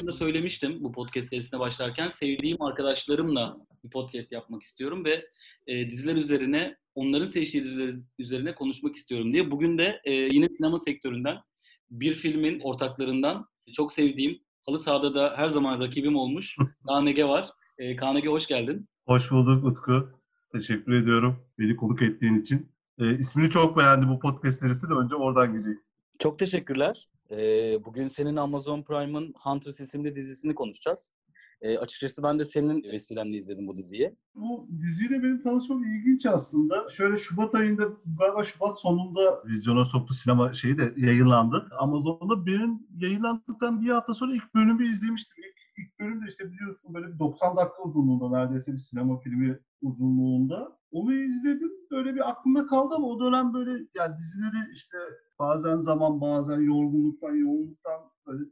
da söylemiştim bu podcast serisine başlarken. Sevdiğim arkadaşlarımla bir podcast yapmak istiyorum ve e, diziler üzerine, onların seçtiği diziler üzerine konuşmak istiyorum diye. Bugün de e, yine sinema sektöründen bir filmin ortaklarından çok sevdiğim, halı sahada da her zaman rakibim olmuş Ege var. E, Ege hoş geldin. Hoş bulduk Utku. Teşekkür ediyorum beni konuk ettiğin için. E, ismini çok beğendim bu podcast serisi de önce oradan gireyim. Çok teşekkürler. Ee, bugün senin Amazon Prime'ın Hunters isimli dizisini konuşacağız. Ee, açıkçası ben de senin vesilenle izledim bu diziyi. Bu diziyle benim tanışmam ilginç aslında. Şöyle Şubat ayında, galiba Şubat sonunda vizyona soktu sinema şeyi de yayınlandı. Amazon'da benim yayınlandıktan bir hafta sonra ilk bölümü izlemiştim. İlk, ilk bölüm de işte biliyorsun böyle bir 90 dakika uzunluğunda neredeyse bir sinema filmi uzunluğunda. Onu izledim. Böyle bir aklımda kaldı ama o dönem böyle yani dizileri işte bazen zaman bazen yorgunluktan, yoğunluktan böyle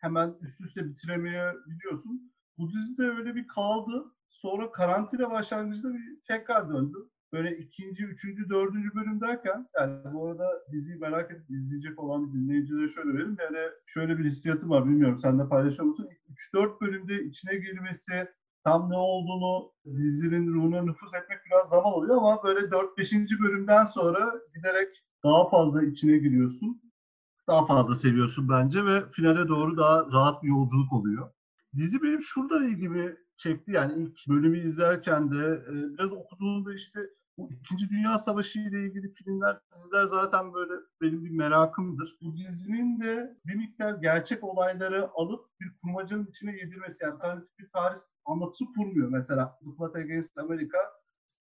hemen üst üste bitiremeye biliyorsun. Bu dizi de öyle bir kaldı. Sonra karantina başlangıcında bir tekrar döndü. Böyle ikinci, üçüncü, dördüncü bölüm derken yani bu arada diziyi merak edip izleyecek olan dinleyicilere şöyle verelim. Yani şöyle bir hissiyatım var bilmiyorum sen de paylaşıyor musun? 3-4 bölümde içine girmesi, tam ne olduğunu dizinin ruhuna nüfuz etmek biraz zaman oluyor ama böyle 4-5. bölümden sonra giderek daha fazla içine giriyorsun. Daha fazla seviyorsun bence ve finale doğru daha rahat bir yolculuk oluyor. Dizi benim şuradan ilgimi çekti. Yani ilk bölümü izlerken de biraz okuduğumda işte bu İkinci Dünya Savaşı ile ilgili filmler, diziler zaten böyle benim bir merakımdır. Bu dizinin de bir miktar gerçek olayları alıp kurmacanın içine yedirmesi. Yani tarih bir tarih anlatısı kurmuyor. Mesela Plot Against America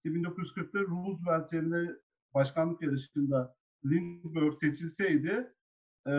1940'da Roosevelt yerine başkanlık yarışında Lindbergh seçilseydi e,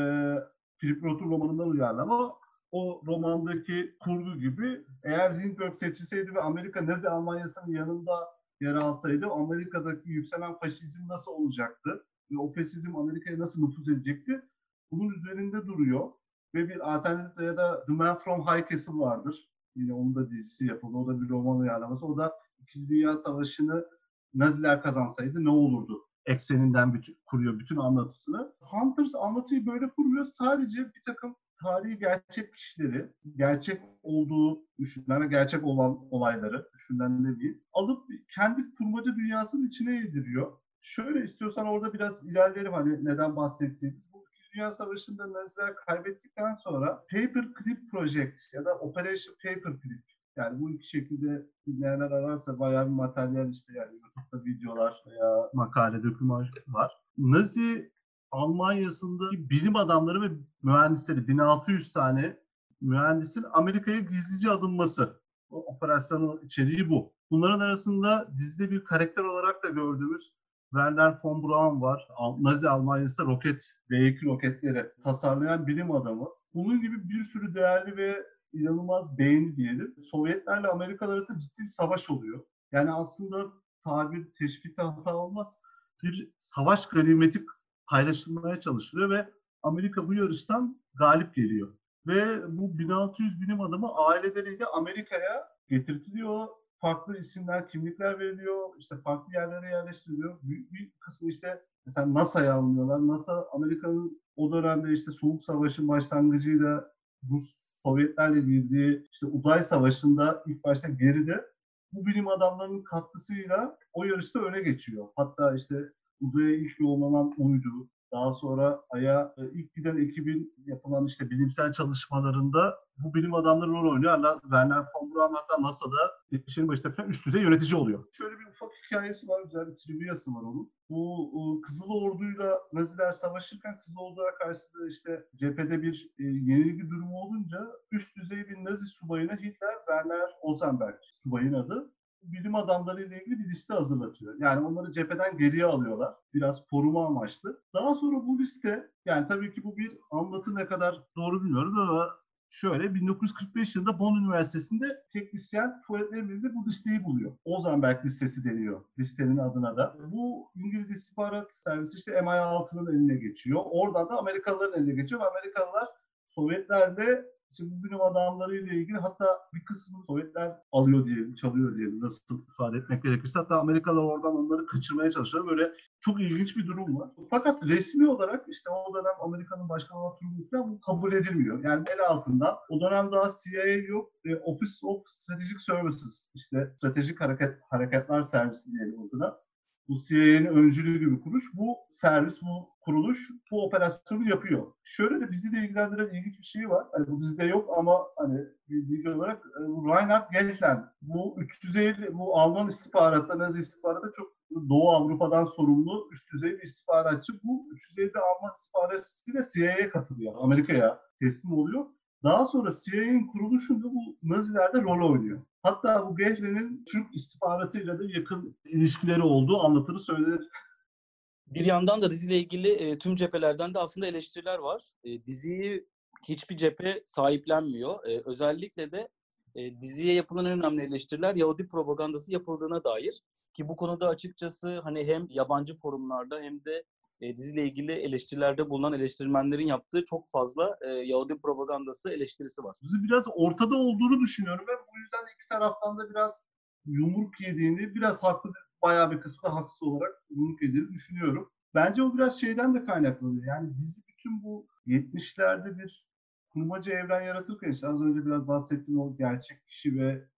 Philip Roth'un romanından uyarlama o romandaki kurgu gibi eğer Lindbergh seçilseydi ve Amerika Nazi Almanyası'nın yanında yer alsaydı Amerika'daki yükselen faşizm nasıl olacaktı? Ve o faşizm Amerika'ya nasıl nüfuz edecekti? Bunun üzerinde duruyor. Ve bir alternatif ya da The Man from High Castle vardır. Yine onun da dizisi yapıldı. O da bir roman uyarlaması. O da İkinci Dünya Savaşı'nı Naziler kazansaydı ne olurdu? Ekseninden bütün, kuruyor bütün anlatısını. Hunters anlatıyı böyle kurmuyor. Sadece bir takım tarihi gerçek kişileri, gerçek olduğu düşünülen ve gerçek olan olayları, düşünülen ne değil, alıp kendi kurmaca dünyasının içine yediriyor. Şöyle istiyorsan orada biraz ilerleyelim hani neden bahsettiğimiz. Dünya Savaşı'nda Naziler kaybettikten sonra Paperclip Project ya da Operation Paperclip yani bu iki şekilde dinleyenler ararsa bayağı bir materyal işte yani YouTube'da videolar veya makale, doküman var. Nazi Almanya'sındaki bilim adamları ve mühendisleri 1600 tane mühendisin Amerika'ya gizlice alınması. O operasyonun içeriği bu. Bunların arasında dizide bir karakter olarak da gördüğümüz Werner von Braun var. Nazi Almanya'sı roket, V2 roketleri tasarlayan bilim adamı. Bunun gibi bir sürü değerli ve inanılmaz beğeni diyelim. Sovyetlerle Amerikalar arasında ciddi bir savaş oluyor. Yani aslında tabir teşbihte hata olmaz. Bir savaş ganimeti paylaşılmaya çalışılıyor ve Amerika bu yarıştan galip geliyor. Ve bu 1600 bilim adamı aileleriyle Amerika'ya getirtiliyor. Farklı isimler, kimlikler veriliyor. işte farklı yerlere yerleştiriliyor. Büyük bir kısmı işte mesela NASA'ya alınıyorlar. NASA Amerika'nın o dönemde işte Soğuk Savaş'ın başlangıcıyla Rus Sovyetlerle girdiği işte uzay savaşında ilk başta geride bu bilim adamlarının katkısıyla o yarışta öne geçiyor. Hatta işte uzaya ilk yollanan uydu, daha sonra Ay'a e, ilk giden ekibin yapılan işte bilimsel çalışmalarında bu bilim adamları rol oynuyor. Werner von Braun hatta NASA'da işin başında falan üst düzey yönetici oluyor. Şöyle bir ufak hikayesi var, güzel bir triviası var onun. Bu Kızıl Ordu'yla Naziler savaşırken Kızıl Ordu'ya karşı işte cephede bir e, yenilgi durumu olunca üst düzey bir Nazi subayına Hitler Werner Ozenberg subayın adı bilim adamları ile ilgili bir liste hazırlatıyor. Yani onları cepheden geriye alıyorlar. Biraz koruma amaçlı. Daha sonra bu liste yani tabii ki bu bir anlatı ne kadar doğru bilmiyorum ama şöyle 1945 yılında Bonn Üniversitesi'nde teknisyen tuvaletlerin birinde bu listeyi buluyor. Ozanberg listesi deniyor listenin adına da. Bu İngiliz istihbarat servisi işte MI6'nın eline geçiyor. Oradan da Amerikalıların eline geçiyor ve Amerikalılar Sovyetlerle İşte bu bilim adamlarıyla ilgili hatta bir kısmını Sovyetler alıyor diye, çalıyor diye nasıl ifade etmek gerekirse. Hatta Amerikalılar oradan onları kaçırmaya çalışıyor. Böyle çok ilginç bir durum var. Fakat resmi olarak işte o dönem Amerika'nın başkanı Truman'dan bu kabul edilmiyor. Yani el altından. O dönem daha CIA yok. E, Office of Strategic Services işte stratejik hareket hareketler servisi diyelim o dönem bu CIA'nin öncülüğü gibi kuruş. Bu servis, bu kuruluş bu operasyonu yapıyor. Şöyle de bizi de ilgilendiren ilginç bir şey var. Hani bu dizide yok ama hani bilgi olarak e, Reinhard Gehlen bu 350 bu Alman istihbaratta, Nazi istihbaratta çok Doğu Avrupa'dan sorumlu üst düzey bir istihbaratçı. Bu 350 Alman istihbaratçısıyla CIA'ya katılıyor. Amerika'ya teslim oluyor. Daha sonra CIA'nin kuruluşunda bu Nazilerde rol oynuyor. Hatta bu Gehlen'in Türk istihbaratıyla da yakın ilişkileri olduğu anlatırı söylenir. Bir yandan da diziyle ilgili e, tüm cephelerden de aslında eleştiriler var. E, diziyi hiçbir cephe sahiplenmiyor. E, özellikle de e, diziye yapılan en önemli eleştiriler Yahudi propagandası yapıldığına dair. Ki bu konuda açıkçası hani hem yabancı forumlarda hem de e, diziyle ilgili eleştirilerde bulunan eleştirmenlerin yaptığı çok fazla e, Yahudi propagandası eleştirisi var. Dizi biraz ortada olduğunu düşünüyorum ve bu yüzden iki taraftan da biraz yumruk yediğini, biraz haklı, bayağı bir kısmı da haksız olarak yumruk yediğini düşünüyorum. Bence o biraz şeyden de kaynaklanıyor. Yani dizi bütün bu 70'lerde bir kurmaca evren yaratırken işte az önce biraz bahsettiğim o gerçek kişi ve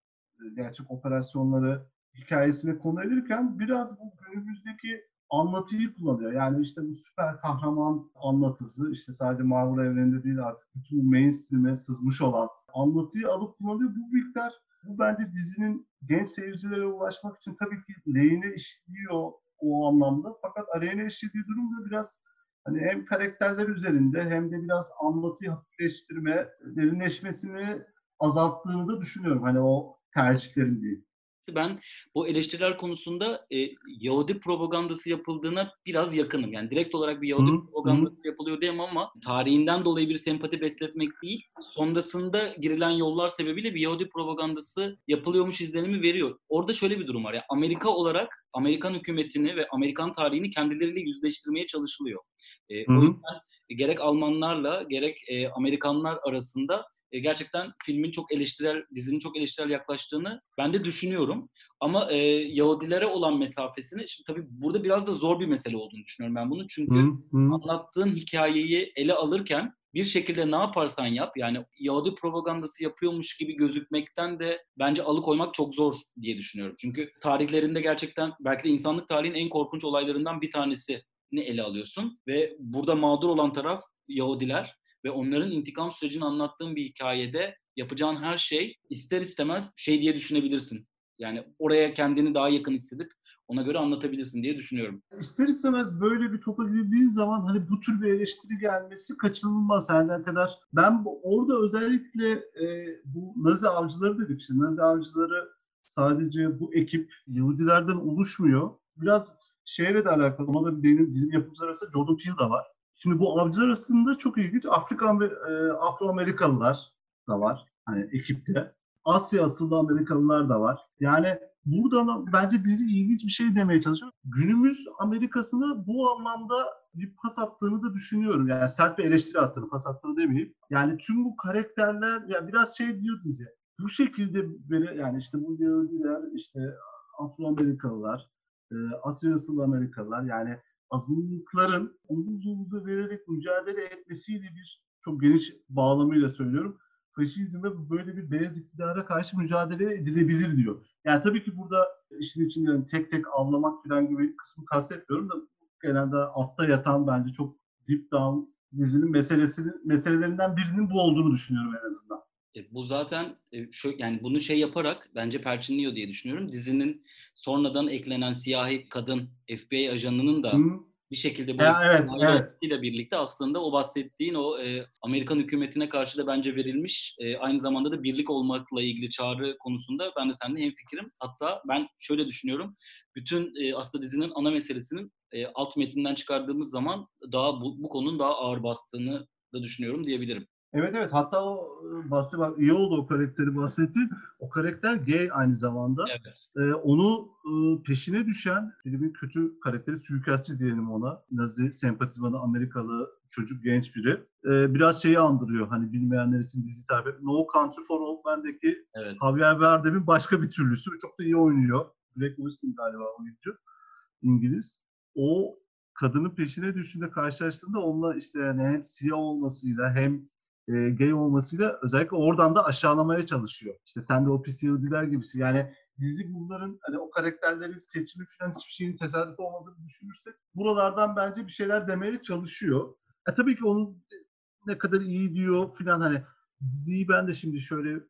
e, gerçek operasyonları hikayesine konu edilirken biraz bu günümüzdeki anlatıyı kullanıyor. Yani işte bu süper kahraman anlatısı işte sadece Marvel evreninde değil artık bütün mainstream'e sızmış olan anlatıyı alıp kullanıyor. Bu miktar bu bence dizinin genç seyircilere ulaşmak için tabii ki lehine işliyor o anlamda. Fakat aleyhine işlediği durum da biraz hani hem karakterler üzerinde hem de biraz anlatıyı hafifleştirme, derinleşmesini azalttığını da düşünüyorum. Hani o tercihlerin değil ben bu eleştiriler konusunda e, Yahudi propagandası yapıldığına biraz yakınım. Yani direkt olarak bir Yahudi hı propagandası yapılıyor diyemem ama tarihinden dolayı bir sempati besletmek değil, sonrasında girilen yollar sebebiyle bir Yahudi propagandası yapılıyormuş izlenimi veriyor. Orada şöyle bir durum var. Yani Amerika olarak Amerikan hükümetini ve Amerikan tarihini kendileriyle yüzleştirmeye çalışılıyor. E, o yüzden gerek Almanlarla gerek e, Amerikanlar arasında e, gerçekten filmin çok eleştirel, dizinin çok eleştirel yaklaştığını ben de düşünüyorum. Ama e, Yahudilere olan mesafesini, şimdi tabii burada biraz da zor bir mesele olduğunu düşünüyorum ben bunu. Çünkü hı hı. anlattığın hikayeyi ele alırken bir şekilde ne yaparsan yap yani Yahudi propagandası yapıyormuş gibi gözükmekten de bence alıkoymak çok zor diye düşünüyorum. Çünkü tarihlerinde gerçekten belki de insanlık tarihinin en korkunç olaylarından bir tanesini ele alıyorsun ve burada mağdur olan taraf Yahudiler ve onların intikam sürecini anlattığın bir hikayede yapacağın her şey ister istemez şey diye düşünebilirsin. Yani oraya kendini daha yakın hissedip ona göre anlatabilirsin diye düşünüyorum. İster istemez böyle bir topa girdiğin zaman hani bu tür bir eleştiri gelmesi kaçınılmaz her kadar. Ben bu, orada özellikle e, bu Nazi avcıları dedik işte Nazi avcıları sadece bu ekip Yahudilerden oluşmuyor. Biraz şeyle de alakalı. Ona da benim dizim yapımcılar arasında Jordan Peele da var. Şimdi bu avcılar arasında çok ilginç Afrika e, Afro-Amerikalılar da var hani ekipte. Asya asıllı Amerikalılar da var. Yani buradan bence dizi ilginç bir şey demeye çalışıyor. Günümüz Amerika'sına bu anlamda bir pas attığını da düşünüyorum. Yani sert bir eleştiri attığını, pas attığını demeyeyim. Yani tüm bu karakterler, yani biraz şey diyor dizi. Bu şekilde böyle yani işte bu Yahudiler, işte Afro-Amerikalılar, e, Asya asıllı Amerikalılar yani azınlıkların omuz vererek mücadele etmesiyle bir çok geniş bağlamıyla söylüyorum. Faşizme böyle bir beyaz iktidara karşı mücadele edilebilir diyor. Yani tabii ki burada işin içinde tek tek avlamak falan gibi kısmı kastetmiyorum da genelde altta yatan bence çok deep down dizinin meselesinin meselelerinden birinin bu olduğunu düşünüyorum en azından. E, bu zaten e, şu yani bunu şey yaparak bence perçinliyor diye düşünüyorum. Dizinin sonradan eklenen siyahi kadın FBI ajanının da Hı. bir şekilde bu ya, evet, evet. birlikte aslında o bahsettiğin o e, Amerikan hükümetine karşı da bence verilmiş e, aynı zamanda da birlik olmakla ilgili çağrı konusunda ben de seninle hemfikirim. Hatta ben şöyle düşünüyorum. Bütün e, aslında dizinin ana meselesinin e, alt metninden çıkardığımız zaman daha bu, bu konunun daha ağır bastığını da düşünüyorum diyebilirim. Evet evet hatta o bahsi bak iyi oldu o karakteri bahsetti. O karakter gay aynı zamanda. Evet. Ee, onu e, peşine düşen filmin kötü karakteri suikastçı diyelim ona. Nazi sempatizmanı Amerikalı çocuk genç biri. Ee, biraz şeyi andırıyor hani bilmeyenler için dizi tarif. No Country for Old Men'deki Evet. Javier Bardem'in başka bir türlüsü. Çok da iyi oynuyor. Black Winston galiba oyuncu. İngiliz. O kadının peşine düştüğünde karşılaştığında onunla işte yani hem siyah olmasıyla hem e, gay olmasıyla özellikle oradan da aşağılamaya çalışıyor. İşte sen de o pis Yahudiler gibisin. Yani dizi bunların hani o karakterlerin seçimi falan hiçbir şeyin tesadüf olmadığını düşünürsek buralardan bence bir şeyler demeye çalışıyor. E, tabii ki onun ne kadar iyi diyor falan hani diziyi ben de şimdi şöyle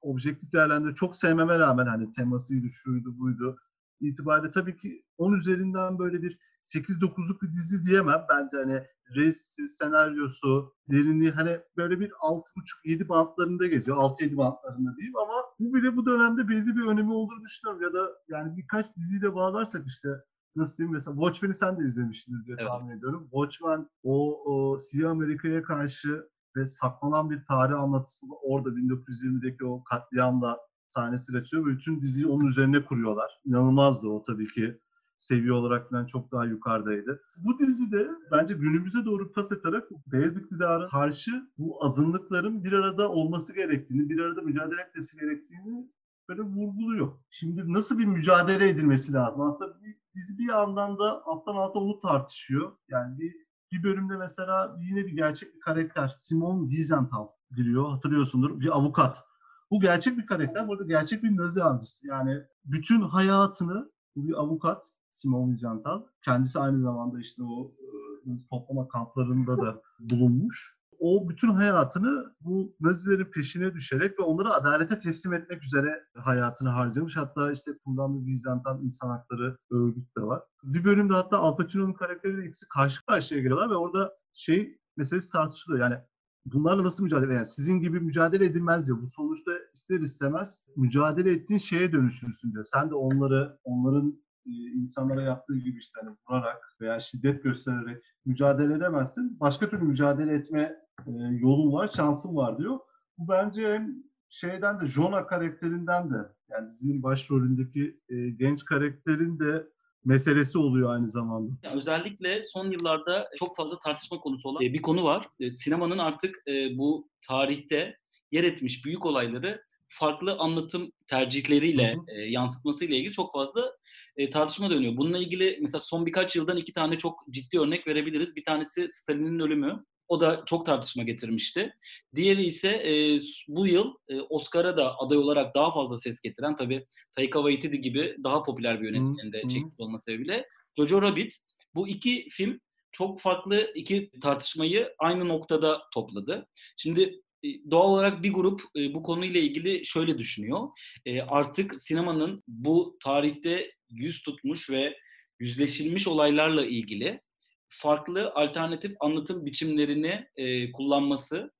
objektif değerlendiriyorum. Çok sevmeme rağmen hani temasıydı, şuydu, buydu itibariyle tabii ki 10 üzerinden böyle bir 8-9'luk bir dizi diyemem. Bence hani rejisi, senaryosu, derinliği hani böyle bir 6.5-7 bantlarında geziyor. 6-7 bantlarında diyeyim ama bu bile bu dönemde belli bir önemi olduğunu düşünüyorum. Ya da yani birkaç diziyle bağlarsak işte nasıl diyeyim mesela Watchmen'i sen de izlemişsindir diye Evet. tahmin ediyorum. Watchmen o, o Siyah Amerika'ya karşı ve saklanan bir tarih anlatısını orada 1920'deki o katliamla sahnesi açıyor ve bütün diziyi onun üzerine kuruyorlar. İnanılmazdı o tabii ki. Seviye olarak falan çok daha yukarıdaydı. Bu dizide bence günümüze doğru pas atarak beyaz iktidara karşı bu azınlıkların bir arada olması gerektiğini, bir arada mücadele etmesi gerektiğini böyle vurguluyor. Şimdi nasıl bir mücadele edilmesi lazım? Aslında bir, dizi bir yandan da alttan alta onu tartışıyor. Yani bir, bir bölümde mesela yine bir gerçek bir karakter Simon Wiesenthal giriyor. Hatırlıyorsundur. Bir avukat. Bu gerçek bir karakter. Burada gerçek bir Nazi avcısı. Yani bütün hayatını bu bir avukat Simon Wiesenthal. Kendisi aynı zamanda işte o e, Nazi toplama kamplarında da bulunmuş. O bütün hayatını bu Nazilerin peşine düşerek ve onları adalete teslim etmek üzere hayatını harcamış. Hatta işte kullandığı Wiesenthal insan hakları örgütü de var. Bir bölümde hatta Al Pacino'nun karakteriyle ikisi karşı karşıya geliyorlar ve orada şey meselesi tartışılıyor. Yani bunlarla nasıl mücadele yani sizin gibi mücadele edilmez diyor. Bu sonuçta ister istemez mücadele ettiğin şeye dönüşürsün diyor. Sen de onları onların e, insanlara yaptığı gibi işte hani vurarak veya şiddet göstererek mücadele edemezsin. Başka türlü mücadele etme e, yolun var, şansın var diyor. Bu bence hem şeyden de Jonah karakterinden de yani dizinin başrolündeki e, genç karakterin de meselesi oluyor aynı zamanda. Yani özellikle son yıllarda çok fazla tartışma konusu olan e, bir konu var. E, Sinemanın artık e, bu tarihte yer etmiş büyük olayları farklı anlatım tercihleriyle Hı hı. e, yansıtmasıyla ilgili çok fazla e, tartışma dönüyor. Bununla ilgili mesela son birkaç yıldan iki tane çok ciddi örnek verebiliriz. Bir tanesi Stalin'in ölümü. O da çok tartışma getirmişti. Diğeri ise e, bu yıl e, Oscar'a da aday olarak daha fazla ses getiren tabii Taika Waititi gibi daha popüler bir yönetmenin de çekmiş olma sebebiyle Jojo Rabbit. Bu iki film çok farklı iki tartışmayı aynı noktada topladı. Şimdi e, doğal olarak bir grup e, bu konuyla ilgili şöyle düşünüyor. E, Artık sinemanın bu tarihte yüz tutmuş ve yüzleşilmiş olaylarla ilgili farklı alternatif anlatım biçimlerini e, kullanması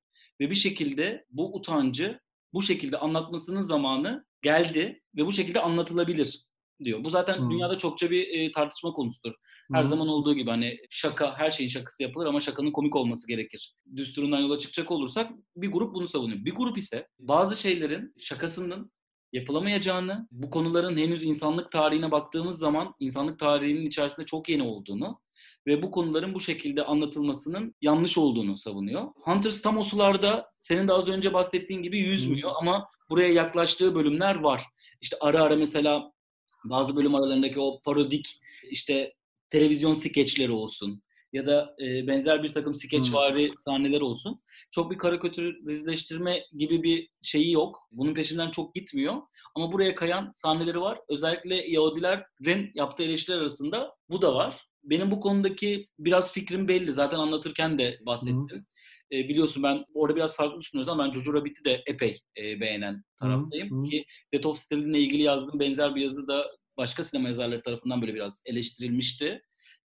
ve bir şekilde bu utancı bu şekilde anlatmasının zamanı geldi ve bu şekilde anlatılabilir diyor. Bu zaten Hı. dünyada çokça bir e, tartışma konusudur. Her Hı. zaman olduğu gibi hani şaka, her şeyin şakası yapılır ama şakanın komik olması gerekir. Düsturundan yola çıkacak olursak bir grup bunu savunuyor. Bir grup ise bazı şeylerin şakasının yapılamayacağını, bu konuların henüz insanlık tarihine baktığımız zaman insanlık tarihinin içerisinde çok yeni olduğunu ve bu konuların bu şekilde anlatılmasının yanlış olduğunu savunuyor. Hunters tam o sularda senin de az önce bahsettiğin gibi yüzmüyor ama buraya yaklaştığı bölümler var. İşte ara ara mesela bazı bölüm aralarındaki o parodik işte televizyon skeçleri olsun ya da e, benzer bir takım skeçvari sahneler olsun. Çok bir karikatürizleştirme gibi bir şeyi yok. Bunun peşinden çok gitmiyor. Ama buraya kayan sahneleri var. Özellikle Yahudilerin yaptığı eleştiriler arasında bu da var. Benim bu konudaki biraz fikrim belli. Zaten anlatırken de bahsettim. E, biliyorsun ben orada biraz farklı düşünüyoruz ama ben Jojo Rabbit'i de epey e, beğenen taraftayım. hı. Ki Death of Stalin'le ilgili yazdığım benzer bir yazı da başka sinema yazarları tarafından böyle biraz eleştirilmişti.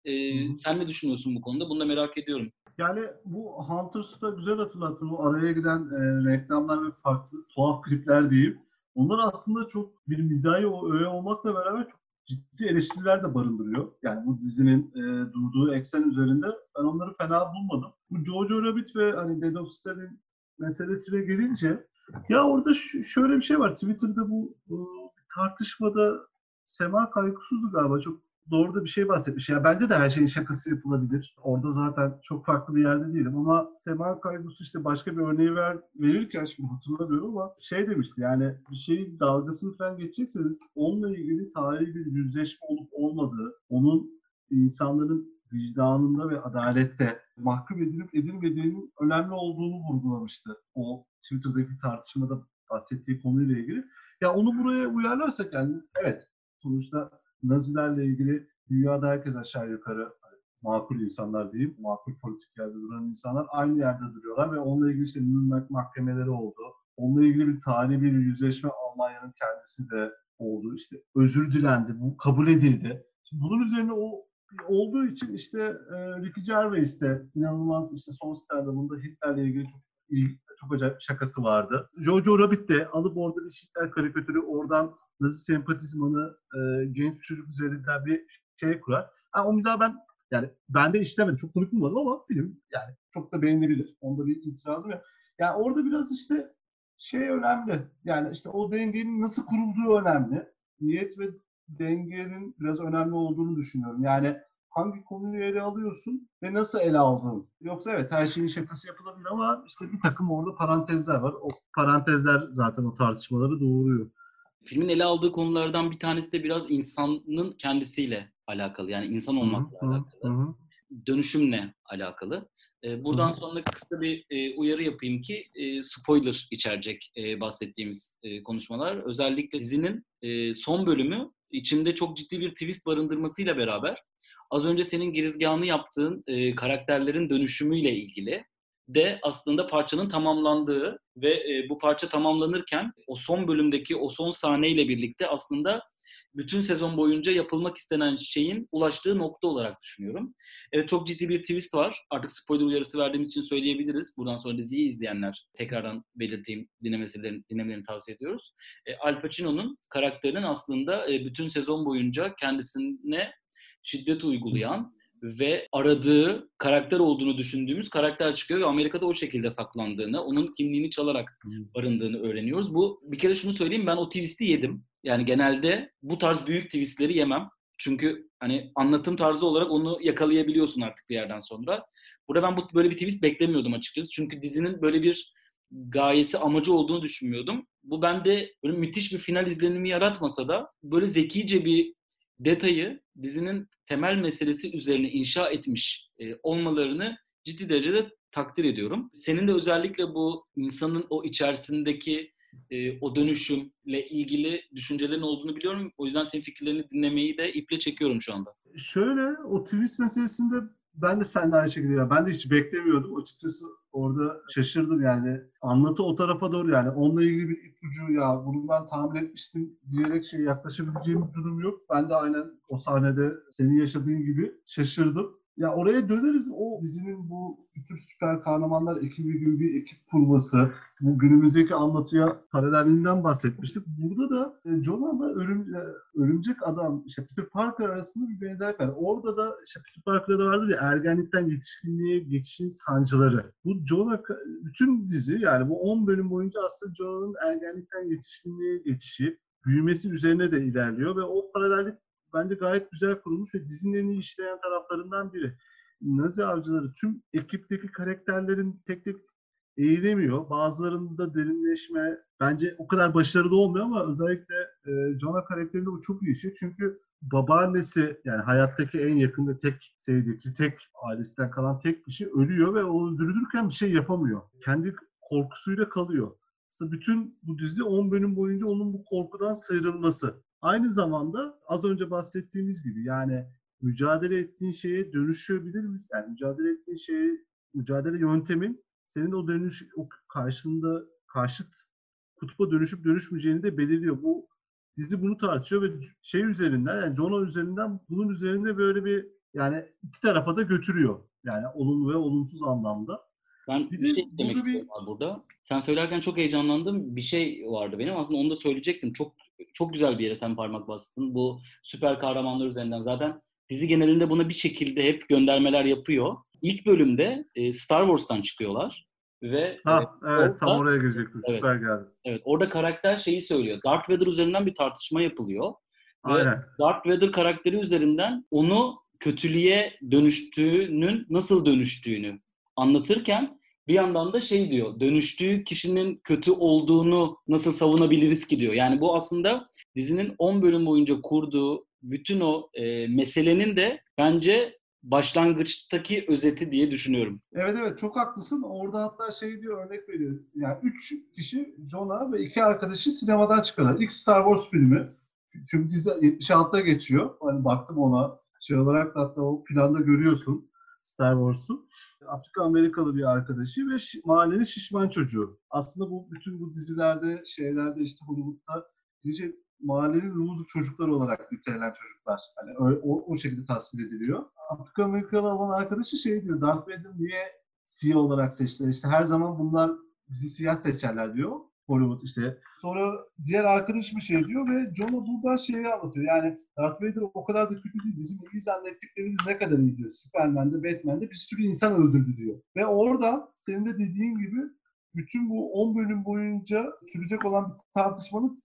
E, Hı hı. sen ne düşünüyorsun bu konuda? Bunu da merak ediyorum. Yani bu Hunters'da güzel hatırlattın. O araya giden e, reklamlar ve farklı tuhaf klipler diyeyim. Onlar aslında çok bir mizahi o öğe olmakla beraber çok ciddi eleştiriler de barındırıyor. Yani bu dizinin e, durduğu eksen üzerinde ben onları fena bulmadım. Bu Jojo Rabbit ve hani Dead of Stalin meselesine gelince ya orada şöyle bir şey var. Twitter'da bu, bu tartışmada Sema Kaygısız'dı galiba çok doğru da bir şey bahsetmiş. Ya bence de her şeyin şakası yapılabilir. Orada zaten çok farklı bir yerde değilim ama Sema Kaygısı işte başka bir örneği ver, verirken şimdi hatırlamıyorum ama şey demişti yani bir şeyin dalgasını falan geçecekseniz onunla ilgili tarihi bir yüzleşme olup olmadığı, onun insanların vicdanında ve adalette mahkum edilip edilmediğinin önemli olduğunu vurgulamıştı. O Twitter'daki tartışmada bahsettiği konuyla ilgili. Ya onu buraya uyarlarsak yani evet sonuçta Nazilerle ilgili dünyada herkes aşağı yukarı hani makul insanlar diyeyim, makul politik yerde duran insanlar aynı yerde duruyorlar ve onunla ilgili işte Nürnberg mahkemeleri oldu. Onunla ilgili bir tarihi bir yüzleşme Almanya'nın kendisi de oldu. İşte özür dilendi, bu kabul edildi. Şimdi bunun üzerine o olduğu için işte e, Ricky Gervais de inanılmaz işte son stand-up'ında Hitler'le ilgili çok çok acayip şakası vardı. Jojo Rabbit de alıp orada bir Hitler karikatürü oradan Nazi sempatizmanı e, genç çocuk üzerinden bir şey kurar. Ha, o mizahı ben yani bende işlemedim. Çok komik bulmadım ama film yani çok da beğenilebilir. Onda bir itirazım yok. Yani orada biraz işte şey önemli. Yani işte o dengenin nasıl kurulduğu önemli. Niyet ve dengenin biraz önemli olduğunu düşünüyorum. Yani hangi konuyu ele alıyorsun ve nasıl ele aldın. Yoksa evet her şeyin şakası yapılabilir ama işte bir takım orada parantezler var. O parantezler zaten o tartışmaları doğuruyor. Filmin ele aldığı konulardan bir tanesi de biraz insanın kendisiyle alakalı. Yani insan olmakla hı hı, alakalı. Hı. Dönüşümle alakalı. Buradan sonra kısa bir uyarı yapayım ki spoiler içerecek bahsettiğimiz konuşmalar. Özellikle dizinin son bölümü içinde çok ciddi bir twist barındırmasıyla beraber az önce senin girizgahını yaptığın karakterlerin dönüşümüyle ilgili de aslında parçanın tamamlandığı ve e, bu parça tamamlanırken o son bölümdeki o son sahneyle birlikte aslında bütün sezon boyunca yapılmak istenen şeyin ulaştığı nokta olarak düşünüyorum. Evet çok ciddi bir twist var. Artık spoiler uyarısı verdiğimiz için söyleyebiliriz. Buradan sonra diziyi izleyenler tekrardan belirteyim dinlemelerini, dinlemelerini tavsiye ediyoruz. E, Al Pacino'nun karakterinin aslında e, bütün sezon boyunca kendisine şiddet uygulayan ve aradığı karakter olduğunu düşündüğümüz karakter çıkıyor ve Amerika'da o şekilde saklandığını, onun kimliğini çalarak barındığını öğreniyoruz. Bu bir kere şunu söyleyeyim ben o twist'i yedim. Yani genelde bu tarz büyük twistleri yemem. Çünkü hani anlatım tarzı olarak onu yakalayabiliyorsun artık bir yerden sonra. Burada ben bu böyle bir twist beklemiyordum açıkçası. Çünkü dizinin böyle bir gayesi, amacı olduğunu düşünmüyordum. Bu bende böyle müthiş bir final izlenimi yaratmasa da böyle zekice bir detayı dizinin temel meselesi üzerine inşa etmiş e, olmalarını ciddi derecede takdir ediyorum. Senin de özellikle bu insanın o içerisindeki e, o dönüşümle ilgili düşüncelerin olduğunu biliyorum. O yüzden senin fikirlerini dinlemeyi de iple çekiyorum şu anda. Şöyle o twist meselesinde ben de seninle aynı şekilde ya. Ben de hiç beklemiyordum. Açıkçası orada şaşırdım yani. Anlatı o tarafa doğru yani. Onunla ilgili bir ipucu ya bunu ben tahmin etmiştim diyerek şey yaklaşabileceğim bir durum yok. Ben de aynen o sahnede senin yaşadığın gibi şaşırdım. Ya oraya döneriz. O dizinin bu bütün süper kahramanlar ekibi gibi bir ekip kurması, bu günümüzdeki anlatıya paralelliğinden bahsetmiştik. Burada da e, Jonah'la örüm, e, örümcek adam, işte Peter Parker arasında bir benzerlik var. Orada da işte Peter Parker'da da vardır ya ergenlikten yetişkinliğe geçişin sancıları. Bu Jonah, bütün dizi yani bu 10 bölüm boyunca aslında Jonah'ın ergenlikten yetişkinliğe geçişi, büyümesi üzerine de ilerliyor ve o paralellik bence gayet güzel kurulmuş ve dizinin en iyi işleyen taraflarından biri. Nazi avcıları tüm ekipteki karakterlerin tek tek eğilemiyor. Bazılarında derinleşme bence o kadar başarılı olmuyor ama özellikle e, Jonah karakterinde bu çok iyi şey. Çünkü babaannesi yani hayattaki en yakında tek sevdiği, tek ailesinden kalan tek kişi ölüyor ve o öldürülürken bir şey yapamıyor. Kendi korkusuyla kalıyor. Aslında bütün bu dizi 10 bölüm boyunca onun bu korkudan sıyrılması. Aynı zamanda az önce bahsettiğimiz gibi yani mücadele ettiğin şeye dönüşebilir misin? Yani mücadele ettiğin şeye, mücadele yöntemin senin o dönüş, o karşında karşıt kutba dönüşüp dönüşmeyeceğini de belirliyor. Bu dizi bunu tartışıyor ve şey üzerinden yani Jonah üzerinden bunun üzerinde böyle bir yani iki tarafa da götürüyor. Yani olumlu ve olumsuz anlamda. Ben bir, bir şey demek burada bir... burada. Sen söylerken çok heyecanlandım. Bir şey vardı benim. Aslında onu da söyleyecektim. Çok çok güzel bir yere sen parmak bastın. Bu süper kahramanlar üzerinden. Zaten dizi genelinde buna bir şekilde hep göndermeler yapıyor. İlk bölümde e, Star Wars'tan çıkıyorlar. ve Ha, e, evet tam orada- oraya girecektim. Evet. Süper geldi. evet orada karakter şeyi söylüyor. Darth Vader üzerinden bir tartışma yapılıyor. Ve- Aynen. Darth Vader karakteri üzerinden onu kötülüğe dönüştüğünün nasıl dönüştüğünü anlatırken bir yandan da şey diyor. Dönüştüğü kişinin kötü olduğunu nasıl savunabiliriz ki diyor. Yani bu aslında dizinin 10 bölüm boyunca kurduğu bütün o e, meselenin de bence başlangıçtaki özeti diye düşünüyorum. Evet evet çok haklısın. Orada hatta şey diyor örnek veriyor. Yani üç kişi Jonah ve iki arkadaşı sinemadan çıkıyorlar. İlk Star Wars filmi. Tüm dizi 76'da geçiyor. Hani baktım ona. Şey olarak da hatta o planda görüyorsun Star Wars'u. Afrika Amerikalı bir arkadaşı ve şi- mahallenin şişman çocuğu. Aslında bu bütün bu dizilerde, şeylerde işte Hollywood'da iyice mahallenin loser çocuklar olarak nitelenen çocuklar. Hani o, o, o şekilde tasvir ediliyor. Afrika Amerikalı olan arkadaşı şey diyor, Darth Vader niye CEO olarak seçtiler? İşte her zaman bunlar bizi siyah seçerler diyor. Hollywood işte. Sonra diğer arkadaş bir şey diyor ve Jonah buradan şeyi anlatıyor. Yani Darth Vader o kadar da kötü değil. Bizim iyi zannettiklerimiz ne kadar iyi diyor. Superman'de, Batman'de bir sürü insan öldürdü diyor. Ve orada senin de dediğin gibi bütün bu 10 bölüm boyunca sürecek olan bir tartışmanın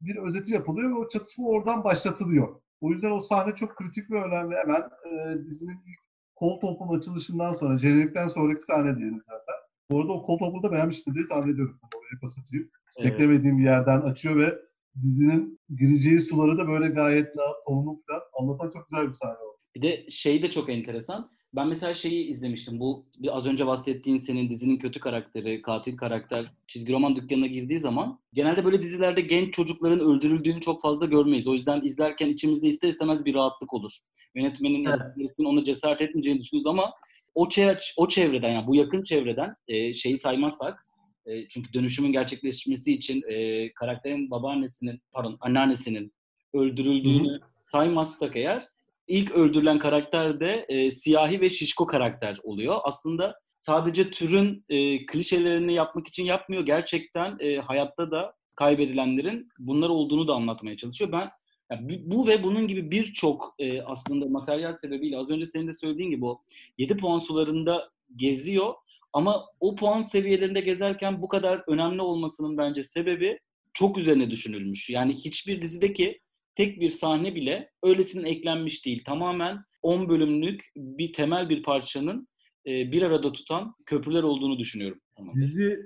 bir özeti yapılıyor ve o çatışma oradan başlatılıyor. O yüzden o sahne çok kritik ve önemli. Hemen e, dizinin ilk kol topun açılışından sonra, jenerikten sonraki sahne diyelim zaten. Bu arada o kol topunu da beğenmiştim diye tahmin ediyorum. Oraya pas atayım. Evet. Beklemediğim bir yerden açıyor ve dizinin gireceği suları da böyle gayet rahat, tonlu falan anlatan çok güzel bir sahne oldu. Bir de şey de çok enteresan. Ben mesela şeyi izlemiştim. Bu bir az önce bahsettiğin senin dizinin kötü karakteri, katil karakter çizgi roman dükkanına girdiği zaman genelde böyle dizilerde genç çocukların öldürüldüğünü çok fazla görmeyiz. O yüzden izlerken içimizde ister istemez bir rahatlık olur. Yönetmenin Evet. ona cesaret etmeyeceğini düşünürüz ama o, çe- o çevreden yani bu yakın çevreden e, şeyi saymazsak e, çünkü dönüşümün gerçekleşmesi için e, karakterin babaannesinin pardon anneannesinin öldürüldüğünü saymazsak eğer ilk öldürülen karakter de e, siyahi ve şişko karakter oluyor. Aslında sadece türün e, klişelerini yapmak için yapmıyor. Gerçekten e, hayatta da kaybedilenlerin bunlar olduğunu da anlatmaya çalışıyor. Ben ya bu- ve bunun gibi birçok e, aslında materyal sebebiyle az önce senin de söylediğin gibi o 7 puan sularında geziyor. Ama o puan seviyelerinde gezerken bu kadar önemli olmasının bence sebebi çok üzerine düşünülmüş. Yani hiçbir dizideki tek bir sahne bile öylesinin eklenmiş değil. Tamamen 10 bölümlük bir temel bir parçanın e, bir arada tutan köprüler olduğunu düşünüyorum. Dizi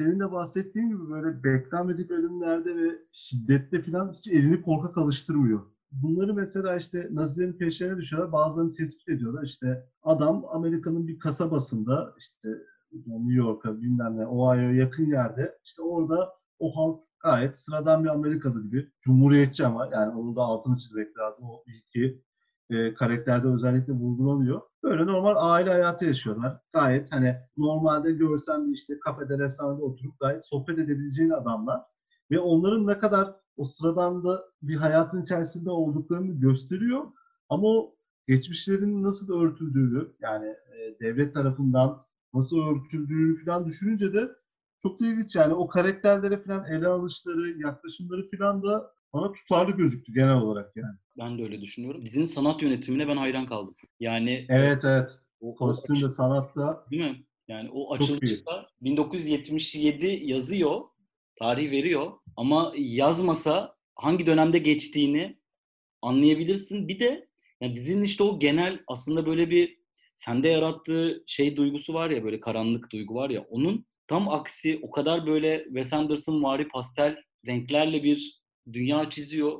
senin de bahsettiğin gibi böyle beklenmedik bölümlerde ve şiddette falan hiç elini korkak alıştırmıyor. Bunları mesela işte Nazilerin peşlerine düşüyorlar. Bazılarını tespit ediyorlar. İşte adam Amerika'nın bir kasabasında işte New York'a bilmem ne Ohio'ya yakın yerde işte orada o halk gayet sıradan bir Amerikalı gibi. Cumhuriyetçi ama yani onun da altını çizmek lazım. O ilki e, karakterde özellikle vurgulanıyor. Böyle normal aile hayatı yaşıyorlar. Gayet hani normalde görsen bir işte kafede, restoranda oturup gayet sohbet edebileceğin adamlar. Ve onların ne kadar o sıradan da bir hayatın içerisinde olduklarını gösteriyor. Ama o geçmişlerin nasıl örtüldüğünü yani e, devlet tarafından nasıl örtüldüğünü falan düşününce de çok da ilginç yani o karakterlere falan ele alışları, yaklaşımları falan da bana tutarlı gözüktü genel olarak yani. Ben de öyle düşünüyorum. Dizinin sanat yönetimine ben hayran kaldım. Yani Evet evet. o, Kostüm de sanatta Değil mi? Yani o açılışta 1977 yazıyor, tarih veriyor ama yazmasa hangi dönemde geçtiğini anlayabilirsin. Bir de yani dizinin işte o genel aslında böyle bir sende yarattığı şey duygusu var ya böyle karanlık duygu var ya onun tam aksi o kadar böyle Wes Anderson vari pastel renklerle bir dünya çiziyor.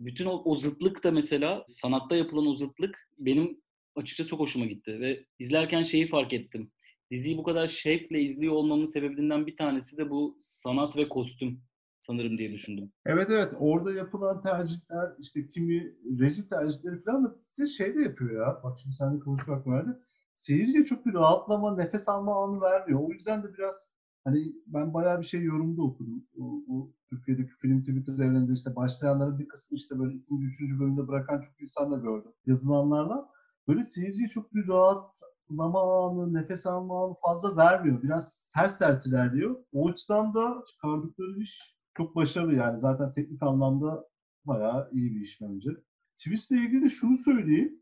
Bütün o, o zıtlık da mesela sanatta yapılan o zıtlık benim açıkçası çok hoşuma gitti ve izlerken şeyi fark ettim. Diziyi bu kadar şevkle izliyor olmamın sebebinden bir tanesi de bu sanat ve kostüm sanırım diye düşündüm. Evet evet orada yapılan tercihler işte kimi reji tercihleri falan da bir şey de yapıyor ya. Bak şimdi seninle konuşmak vardı. Seyirciye çok bir rahatlama, nefes alma anı vermiyor. O yüzden de biraz hani ben bayağı bir şey yorumda okudum. Bu, bu Türkiye'deki film Twitter evreninde işte başlayanların bir kısmı işte böyle ikinci, üçüncü bölümde bırakan çok insan da gördüm. Yazılanlarla. Böyle seyirciye çok bir rahatlama anı, nefes alma anı fazla vermiyor. Biraz sert sert ilerliyor. O açıdan da çıkardıkları iş çok başarılı yani. Zaten teknik anlamda bayağı iyi bir iş bence. Twist'le ilgili de şunu söyleyeyim.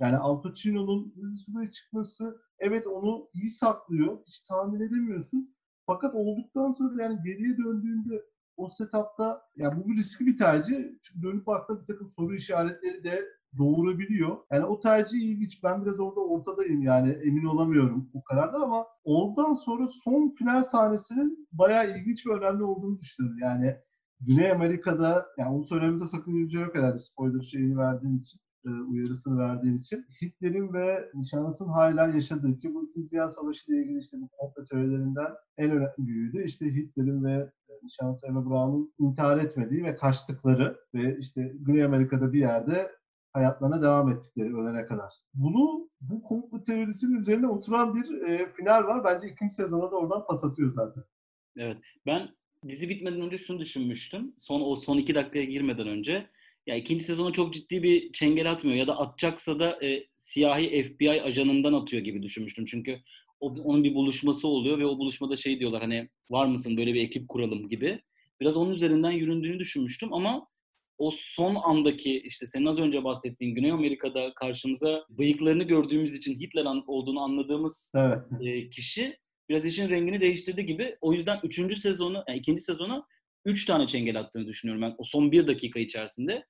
Yani Al Pacino'nun Hızlı Subay'a çıkması evet onu iyi saklıyor. Hiç tahmin edemiyorsun. Fakat olduktan sonra yani geriye döndüğünde o setupta yani bu bir riskli bir tercih. Çünkü dönüp baktığında bir takım soru işaretleri de doğurabiliyor. Yani o tercih ilginç. Ben biraz orada ortadayım yani emin olamıyorum bu karardan ama ondan sonra son final sahnesinin bayağı ilginç ve önemli olduğunu düşünüyorum. Yani Güney Amerika'da yani onu söylememize sakınca yok herhalde spoiler şeyini verdiğin için e, uyarısını verdiğin için. Hitler'in ve nişanlısının hala yaşadığı ki bu İkinci Dünya Savaşı ile ilgili işte bu komplo teorilerinden en önemli büyüğü işte Hitler'in ve e, nişanlısı Eva Braun'un intihar etmediği ve kaçtıkları ve işte Güney Amerika'da bir yerde hayatlarına devam ettikleri ölene kadar. Bunu bu komplo teorisinin üzerine oturan bir e, final var. Bence ikinci sezona da oradan pas atıyor zaten. Evet. Ben dizi bitmeden önce şunu düşünmüştüm. Son o son iki dakikaya girmeden önce. Ya ikinci sezona çok ciddi bir çengel atmıyor ya da atacaksa da e, siyahi FBI ajanından atıyor gibi düşünmüştüm. Çünkü o, onun bir buluşması oluyor ve o buluşmada şey diyorlar hani var mısın böyle bir ekip kuralım gibi. Biraz onun üzerinden yüründüğünü düşünmüştüm ama o son andaki işte senin az önce bahsettiğin Güney Amerika'da karşımıza bıyıklarını gördüğümüz için Hitler olduğunu anladığımız evet. e, kişi biraz işin rengini değiştirdi gibi. O yüzden üçüncü sezonu, yani ikinci sezonu üç tane çengel attığını düşünüyorum ben o son bir dakika içerisinde.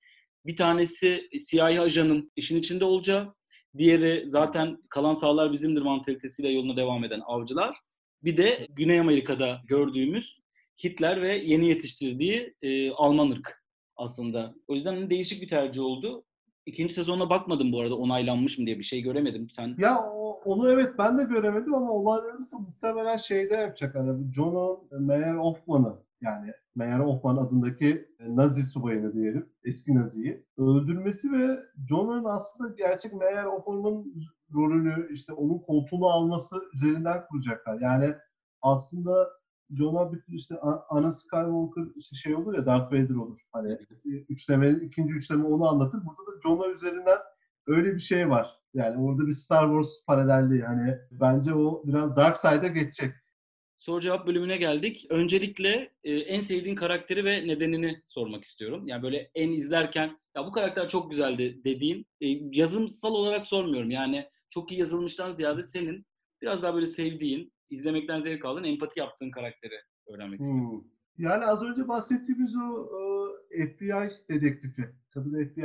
Bir tanesi siyahi ajanın işin içinde olacağı. Diğeri zaten kalan sağlar bizimdir mantalitesiyle yoluna devam eden avcılar. Bir de Güney Amerika'da gördüğümüz Hitler ve yeni yetiştirdiği e, Alman ırk aslında. O yüzden hani değişik bir tercih oldu. İkinci sezona bakmadım bu arada onaylanmış mı diye bir şey göremedim. Sen Ya onu evet ben de göremedim ama olayları muhtemelen şeyde yapacak. Hani John Mayer Hoffman'ı yani Meyer Hoffman adındaki Nazi subayını diyelim, eski Nazi'yi öldürmesi ve John'un aslında gerçek Meyer Hoffman'ın rolünü işte onun koltuğunu alması üzerinden kuracaklar. Yani aslında John'a bir işte ana Skywalker işte şey olur ya Darth Vader olur. Hani üçleme, ikinci üçleme onu anlatır. Burada da John'a üzerinden öyle bir şey var. Yani orada bir Star Wars paralelliği. Hani bence o biraz Dark Side'a geçecek. Soru cevap bölümüne geldik. Öncelikle e, en sevdiğin karakteri ve nedenini sormak istiyorum. Yani böyle en izlerken ya bu karakter çok güzeldi dediğin e, yazımsal olarak sormuyorum. Yani çok iyi yazılmıştan ziyade senin biraz daha böyle sevdiğin, izlemekten zevk aldığın, empati yaptığın karakteri öğrenmek istiyorum. Hmm. Yani az önce bahsettiğimiz o e, FBI dedektifi, kadın FBI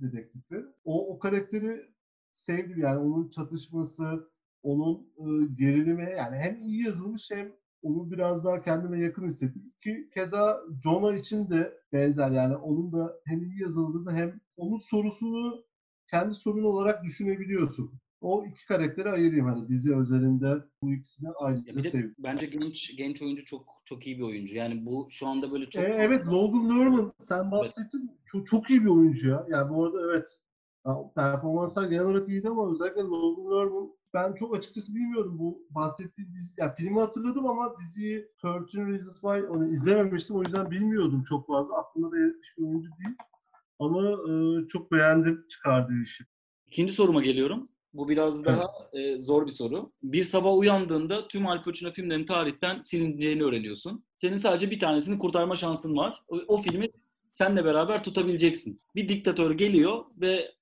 dedektifi. O, o karakteri sevdim yani onun çatışması, onun e, gerilimi yani hem iyi yazılmış hem onu biraz daha kendime yakın hissettim. Ki keza Jonah için de benzer yani onun da hem iyi yazıldığını hem onun sorusunu kendi sorun olarak düşünebiliyorsun. O iki karakteri ayırayım hani dizi özelinde bu ikisini ayrıca sevdim. Bence genç genç oyuncu çok çok iyi bir oyuncu. Yani bu şu anda böyle çok... E, evet Logan Lerman sen bahsettin. Evet. Çok, çok iyi bir oyuncu ya. Yani bu arada evet performanslar genel olarak iyiydi ama özellikle Logan Lerman ben çok açıkçası bilmiyordum bu bahsettiği dizi. Yani filmi hatırladım ama diziyi 13 Reasons Why onu izlememiştim. O yüzden bilmiyordum çok fazla. Aklımda da yetmiş bir oyuncu değil. Ama e, çok beğendim çıkardığı işi. İkinci soruma geliyorum. Bu biraz daha evet. e, zor bir soru. Bir sabah uyandığında tüm Al Pacino filmlerinin tarihten silindiğini öğreniyorsun. Senin sadece bir tanesini kurtarma şansın var. O, o filmi senle beraber tutabileceksin. Bir diktatör geliyor ve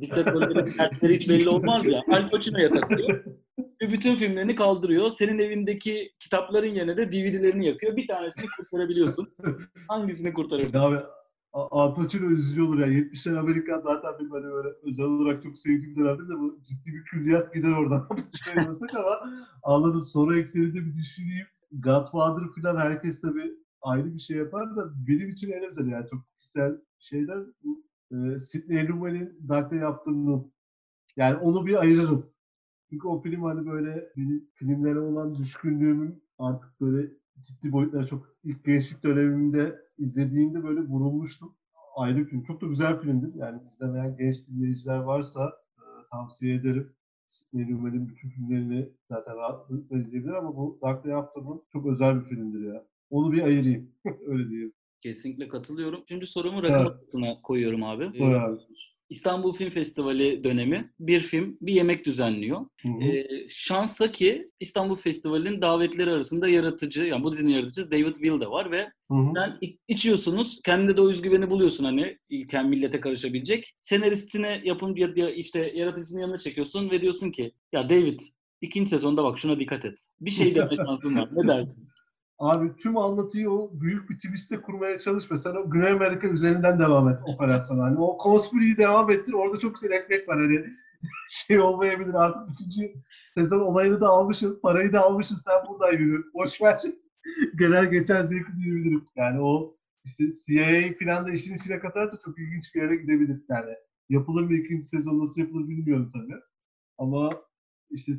Diktatörlerin dertleri hiç belli olmaz ya. Al Pacino'ya takıyor. Ve bütün filmlerini kaldırıyor. Senin evindeki kitapların yerine de DVD'lerini yakıyor. Bir tanesini kurtarabiliyorsun. Hangisini kurtarırdın? Abi Al Pacino üzücü olur ya. 70'ler Amerika zaten benim hani böyle özel olarak çok sevdiğim dönemde de bu ciddi bir külliyat gider oradan. Şöyle ama anladım. Soru ekseninde bir düşüneyim. Godfather falan herkes tabii ayrı bir şey yapar da benim için en özel yani çok kişisel şeyler bu e, Sidney Lumet'in Dark'ta yaptığını yani onu bir ayırırım. Çünkü o film hani böyle benim filmlere olan düşkünlüğümün artık böyle ciddi boyutlara çok ilk gençlik dönemimde izlediğimde böyle vurulmuştum. Ayrı bir film. Çok da güzel filmdir. Yani izlemeyen genç dinleyiciler varsa e, tavsiye ederim. Sidney Lumet'in bütün filmlerini zaten rahatlıkla izleyebilir ama bu Dark'ta yaptığım çok özel bir filmdir ya. Onu bir ayırayım. Öyle diyeyim. Kesinlikle katılıyorum. Üçüncü sorumu rakam evet. koyuyorum abi. Buyur abi. İstanbul Film Festivali dönemi bir film, bir yemek düzenliyor. Hı hı. Ee, şansa ki İstanbul Festivali'nin davetleri arasında yaratıcı, yani bu dizinin yaratıcısı David Will de var ve hı hı. sen içiyorsunuz, kendinde de o özgüveni buluyorsun hani kendi millete karışabilecek. Senaristini yapım ya işte yaratıcısının yanına çekiyorsun ve diyorsun ki ya David İkinci sezonda bak şuna dikkat et. Bir şey deme şansın var. Ne dersin? Abi tüm anlatıyı o büyük bir twist'e kurmaya çalışma. Sen o Güney Amerika üzerinden devam et operasyona. Hani o Conspiracy'yi devam ettir. Orada çok güzel ekmek var. Hani şey olmayabilir artık ikinci sezon olayını da almışsın, parayı da almışsın sen buradan yürü. Boş ver. Genel geçer zevki diyebilirim. Yani o işte CIA falan da işin içine katarsa çok ilginç bir yere gidebilir. Yani yapılır mı ikinci sezon nasıl yapılır bilmiyorum tabii. Ama işte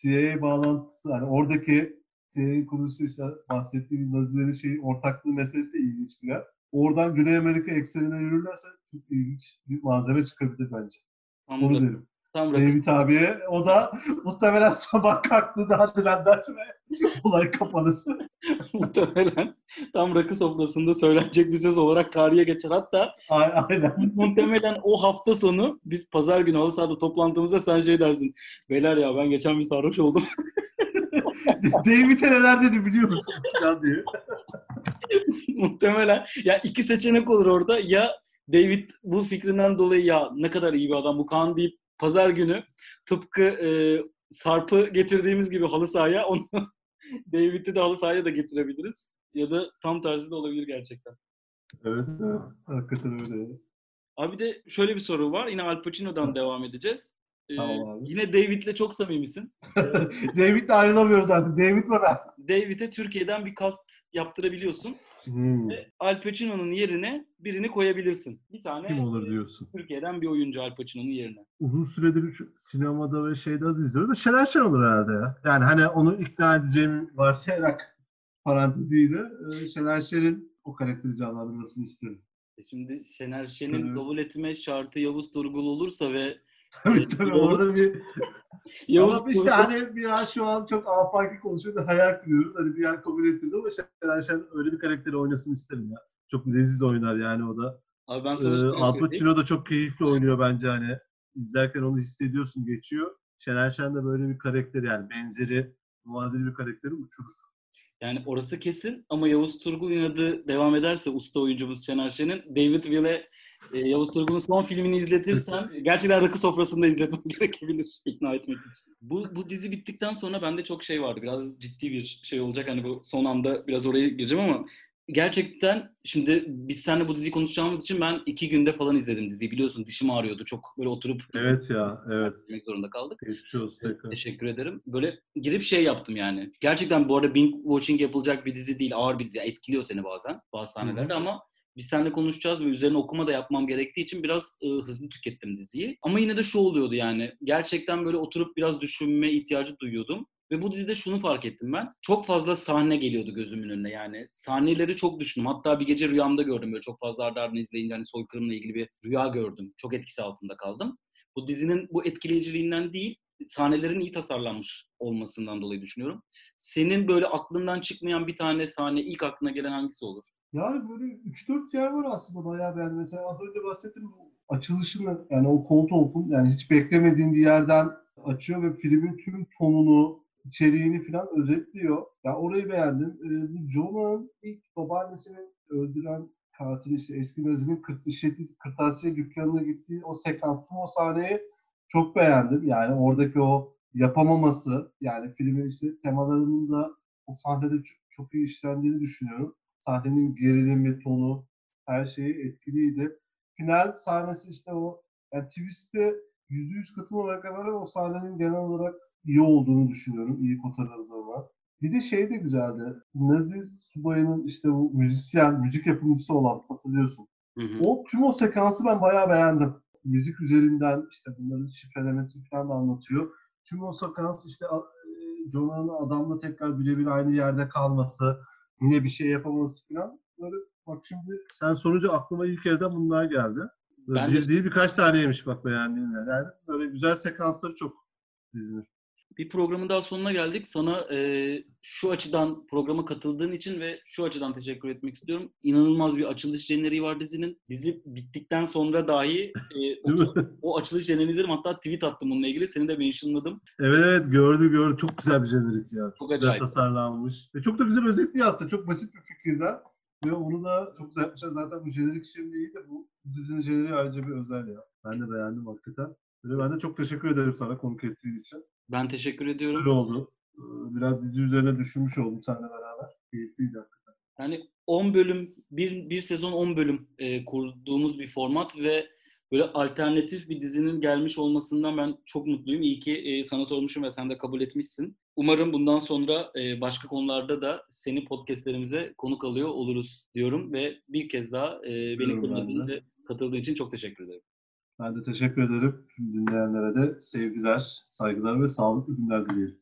CIA bağlantısı hani oradaki CIA kuruluşu işte bahsettiğim Nazilerin şey ortaklığı meselesi de ilginç bir Oradan Güney Amerika eksenine yürürlerse çok ilginç bir malzeme çıkabilir bence. Anladım. Onu derim. Tam David abiye. O da muhtemelen sabah kalktı da hadi lan der ve olay kapanır. muhtemelen tam rakı sofrasında söylenecek bir söz olarak tarihe geçer. Hatta aynen. muhtemelen o hafta sonu biz pazar günü halı sahada toplantımızda sen şey dersin. Beyler ya ben geçen bir sarhoş oldum. David'e neler dedi biliyor musunuz? diye. muhtemelen. Ya iki seçenek olur orada. Ya David bu fikrinden dolayı ya ne kadar iyi bir adam bu kan deyip pazar günü tıpkı e, Sarp'ı getirdiğimiz gibi halı sahaya onu David'i de halı sahaya da getirebiliriz. Ya da tam tersi de olabilir gerçekten. Evet, evet. Hakikaten öyle. Abi de şöyle bir soru var. Yine Al Pacino'dan devam edeceğiz. Ee, tamam abi. Yine David'le çok samimisin. David'le ayrılamıyoruz artık. David ben. David'e Türkiye'den bir kast yaptırabiliyorsun. Hmm. Ve Al Pacino'nun yerine birini koyabilirsin. Bir tane Kim olur diyorsun? Türkiye'den bir oyuncu Al Pacino'nun yerine. Uzun süredir sinemada ve şeyde az izliyoruz da Şener Şen olur herhalde ya. Yani hani onu ikna edeceğim varsayarak paranteziyle e, Şener Şen'in o karakteri canlandırmasını isterim. E şimdi Şener Şen'in kabul etme şartı Yavuz Turgul olursa ve Tabii tabii orada bir Yavuz ama işte hani biraz şu an çok afaki konuşuyor da hayal kuruyoruz. Hani bir yer kabul ettirdi ama Şener Şen öyle bir karakteri oynasın isterim ya. Çok leziz oynar yani o da. Abi ben sana ee, Al Pacino da çok keyifli oynuyor bence hani. İzlerken onu hissediyorsun geçiyor. Şener Şen de böyle bir karakter yani benzeri muadili bir karakteri uçurur. Yani orası kesin ama Yavuz Turgul inadı devam ederse usta oyuncumuz Şener Şen'in David Will'e e, Yavuz Turgul'un son filmini izletirsen gerçekten rakı sofrasında izletmem gerekebilir ikna etmek için. Bu, bu dizi bittikten sonra bende çok şey vardı. Biraz ciddi bir şey olacak. Hani bu son anda biraz oraya gireceğim ama gerçekten şimdi biz seninle bu diziyi konuşacağımız için ben iki günde falan izledim diziyi. Biliyorsun dişim ağrıyordu. Çok böyle oturup Evet ya, evet. izlemek zorunda kaldık. Geçmiş olsun. Teşekkür ederim. Böyle girip şey yaptım yani. Gerçekten bu arada binge watching yapılacak bir dizi değil. Ağır bir dizi. Etkiliyor seni bazen bazı sahnelerde ama biz seninle konuşacağız ve üzerine okuma da yapmam gerektiği için biraz e, hızlı tükettim diziyi. Ama yine de şu oluyordu yani. Gerçekten böyle oturup biraz düşünme ihtiyacı duyuyordum. Ve bu dizide şunu fark ettim ben. Çok fazla sahne geliyordu gözümün önüne yani. Sahneleri çok düşündüm. Hatta bir gece rüyamda gördüm böyle çok fazla ardı ardına izleyince hani soykırımla ilgili bir rüya gördüm. Çok etkisi altında kaldım. Bu dizinin bu etkileyiciliğinden değil, sahnelerin iyi tasarlanmış olmasından dolayı düşünüyorum. Senin böyle aklından çıkmayan bir tane sahne ilk aklına gelen hangisi olur? Yani böyle 3-4 yer var aslında bayağı ben mesela az önce bahsettim açılışını yani o koltuğun yani hiç beklemediğin bir yerden açıyor ve filmin tüm tonunu içeriğini falan özetliyor. Ya orayı beğendim. Ee, bu Jonah'ın ilk babaannesini öldüren katil işte eski Nazi'nin kırtasiye dükkanına gittiği o sekans, o sahneyi çok beğendim. Yani oradaki o yapamaması, yani filmin işte temalarının da o sahnede çok, çok iyi işlendiğini düşünüyorum. Sahnenin gerilimi, tonu, her şeyi etkiliydi. Final sahnesi işte o yani twist'e %100 katılmamak kadar o sahnenin genel olarak iyi olduğunu düşünüyorum. iyi kotarıldığına. Bir de şey de güzeldi. Nazi subayının işte bu müzisyen, müzik yapımcısı olan hatırlıyorsun. Hı hı. O tüm o sekansı ben bayağı beğendim. Müzik üzerinden işte bunların şifrelemesi falan da anlatıyor. Tüm o sekans işte e, Jonah'ın adamla tekrar birebir aynı yerde kalması, yine bir şey yapamaması falan. Böyle bak şimdi sen sorunca aklıma ilk elden bunlar geldi. Böyle bir de... değil birkaç taneymiş bak beğendiğim yani. Böyle güzel sekansları çok dizinin bir programın daha sonuna geldik. Sana e, şu açıdan programa katıldığın için ve şu açıdan teşekkür etmek istiyorum. İnanılmaz bir açılış jeneriği var dizinin. Dizi bittikten sonra dahi e, o, o açılış jeneriğini izledim. Hatta tweet attım bununla ilgili. Seni de mentionladım. Evet evet gördüm gördüm. Çok güzel bir jenerik ya. Çok, çok güzel tasarlanmış. Ve çok da güzel özetliyor aslında. Çok basit bir fikirden. Ve onu da çok güzel yapmışlar. Zaten bu jenerik şimdi iyi de bu dizinin jeneriği ayrıca bir özel ya. Ben de beğendim hakikaten. Ve ben de çok teşekkür ederim sana konuk ettiğin için. Ben teşekkür ediyorum. Öyle oldu. Ee, Biraz dizi üzerine düşünmüş oldum seninle beraber. Keyifliydi. Yani 10 bölüm, bir, bir sezon 10 bölüm e, kurduğumuz bir format ve böyle alternatif bir dizinin gelmiş olmasından ben çok mutluyum. İyi ki e, sana sormuşum ve sen de kabul etmişsin. Umarım bundan sonra e, başka konularda da seni podcastlerimize konuk alıyor oluruz diyorum ve bir kez daha e, beni ben katıldığın için çok teşekkür ederim. Ben de teşekkür ederim. Tüm dinleyenlere de sevgiler, saygılar ve sağlıklı günler dilerim.